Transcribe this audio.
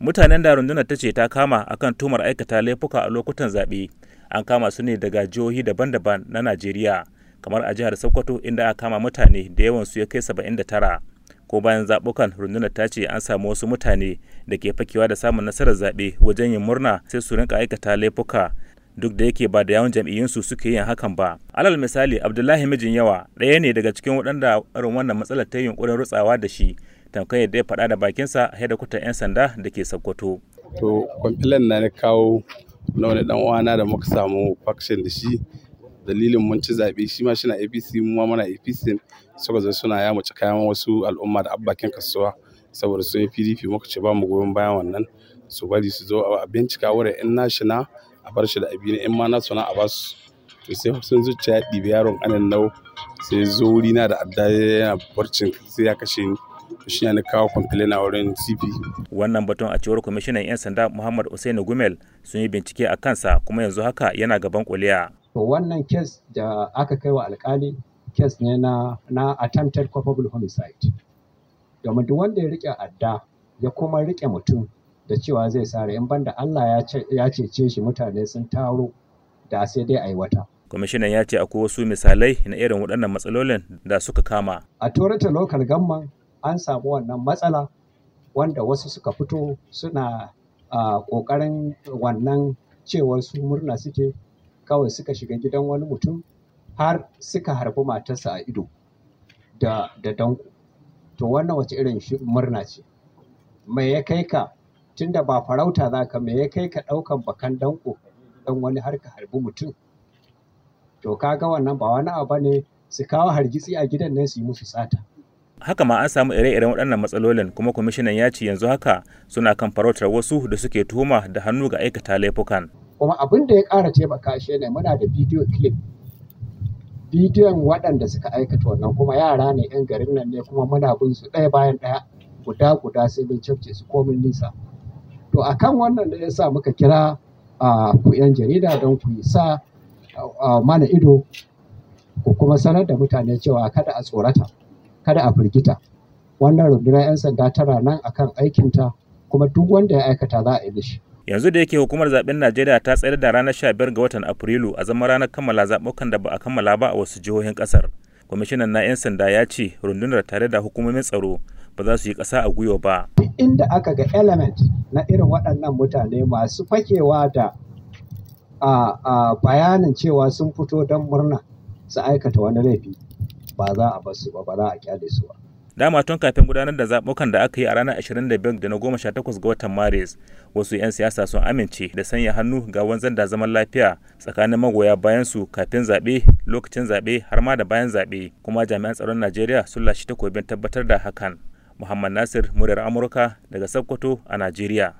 mutanen da rundunar ta ce ta kama akan tumar aikata laifuka a lokutan zaɓe. An kama su ne daga jihohi daban-daban na najeriya kamar a jihar sokoto inda aka kama mutane da yawan su ya kai 79 ko bayan zaɓukan rundunar ta ce an samu wasu mutane da ke fakewa da samun nasarar zaɓe wajen yin murna sai su rinka aikata laifuka. Duk da yake ba da yawan jam'iyyunsu suke yin hakan ba. Alal misali abdullahi mijin yawa ɗaya ne daga cikin waɗanda irin wannan matsalar ta yunkurin rutsawa da shi. Tamkar yadda ya faɗa da bakinsa a hedikwatar 'yan sanda da ke sokoto. To kwamfilan na na kawo na wani dan uwana da muka samu faction da shi. Dalilin mun ci zaɓe shi ma shina apc mu ma muna apc suka zo suna ya mace kayan wasu al'umma da abbakin kasuwa saboda sun yi pdp muka ce ba mu goyon bayan wannan. Su bari su zo a bincika wurin in nashina a bar shi da abi in ma na suna a ba su to sai sun zuciya ya ɗibi yaron a nan nau sai zo wuri na da adda yana barcin sai ya kashe ni. Shi ne kawo kwamfilin a wurin cp wannan batun a cewar kwamishinan 'yan sanda muhammad usainu gumel sun yi bincike a kansa kuma yanzu haka yana gaban kuliya to wannan kes da aka kai wa alkali kes ne na na attempted culpable homicide domin duk wanda ya riƙe adda ya kuma riƙe mutum da cewa zai sare in banda Allah ya cece shi mutane sun taro da sai dai a yi wata. Kwamishinan ya ce akwai wasu misalai na irin waɗannan matsalolin da suka kama. A Torata Local Gamman an samu wannan matsala wanda wasu suka fito suna ƙoƙarin wannan cewar su murna suke kawai suka shiga gidan wani mutum har suka harbi matarsa a ido da danko. To wannan wace irin murna ce? Me ya kai ka tunda ba farauta za ka me ya kai ka ɗaukan bakan danko don wani har ka harbi mutum to kaga wannan ba wani abu ne su kawo hargitsi a gidan nan su yi musu sata haka ma an samu ire-iren waɗannan matsalolin kuma kwamishinan ya ce yanzu haka suna kan farautar wasu da suke tuhuma da hannu ga aikata laifukan. Kuma abin da ya ƙara taimaka shi ne muna da bidiyo clip. Bidiyon waɗanda suka aikata wannan kuma yara ne 'yan garin nan ne kuma muna bin su ɗaya bayan ɗaya guda guda sai mun cafke su komin nisa. To a kan wannan da ya sa muka kira a ku 'yan jarida don ku sa mana ido ku kuma sanar da mutane cewa kada a tsorata, kada a firgita. Wannan rundunar 'yan sanda tana nan akan aikinta kuma duk wanda ya aikata za a yi mishi. Yanzu da yake hukumar zaɓen Najeriya ta tsayar da ranar 15 ga watan Afrilu a zama ranar kammala zaɓukan da ba a kammala ba a wasu jihohin ƙasar. Kwamishinan na 'yan sanda ya ce rundunar tare da hukumomin tsaro ba za su yi ƙasa a gwiwa ba. Inda aka ga element na irin waɗannan mutane masu fakewa da a bayanin cewa sun fito don murna su aikata wani laifi ba za a ba su ba ba za a ƙyale su ba. Dama tun kafin gudanar da zaɓukan da aka yi a ranar 25 da na 18 ga watan Maris, wasu 'yan siyasa sun amince da sanya hannu ga wanzan da zaman lafiya tsakanin magoya bayan su kafin zaɓe, lokacin zaɓe har ma da bayan zaɓe, kuma jami'an tsaron Najeriya sun lashe takobin tabbatar da hakan. Muhammad Nasir, muryar Amurka daga Sokoto a Najeriya.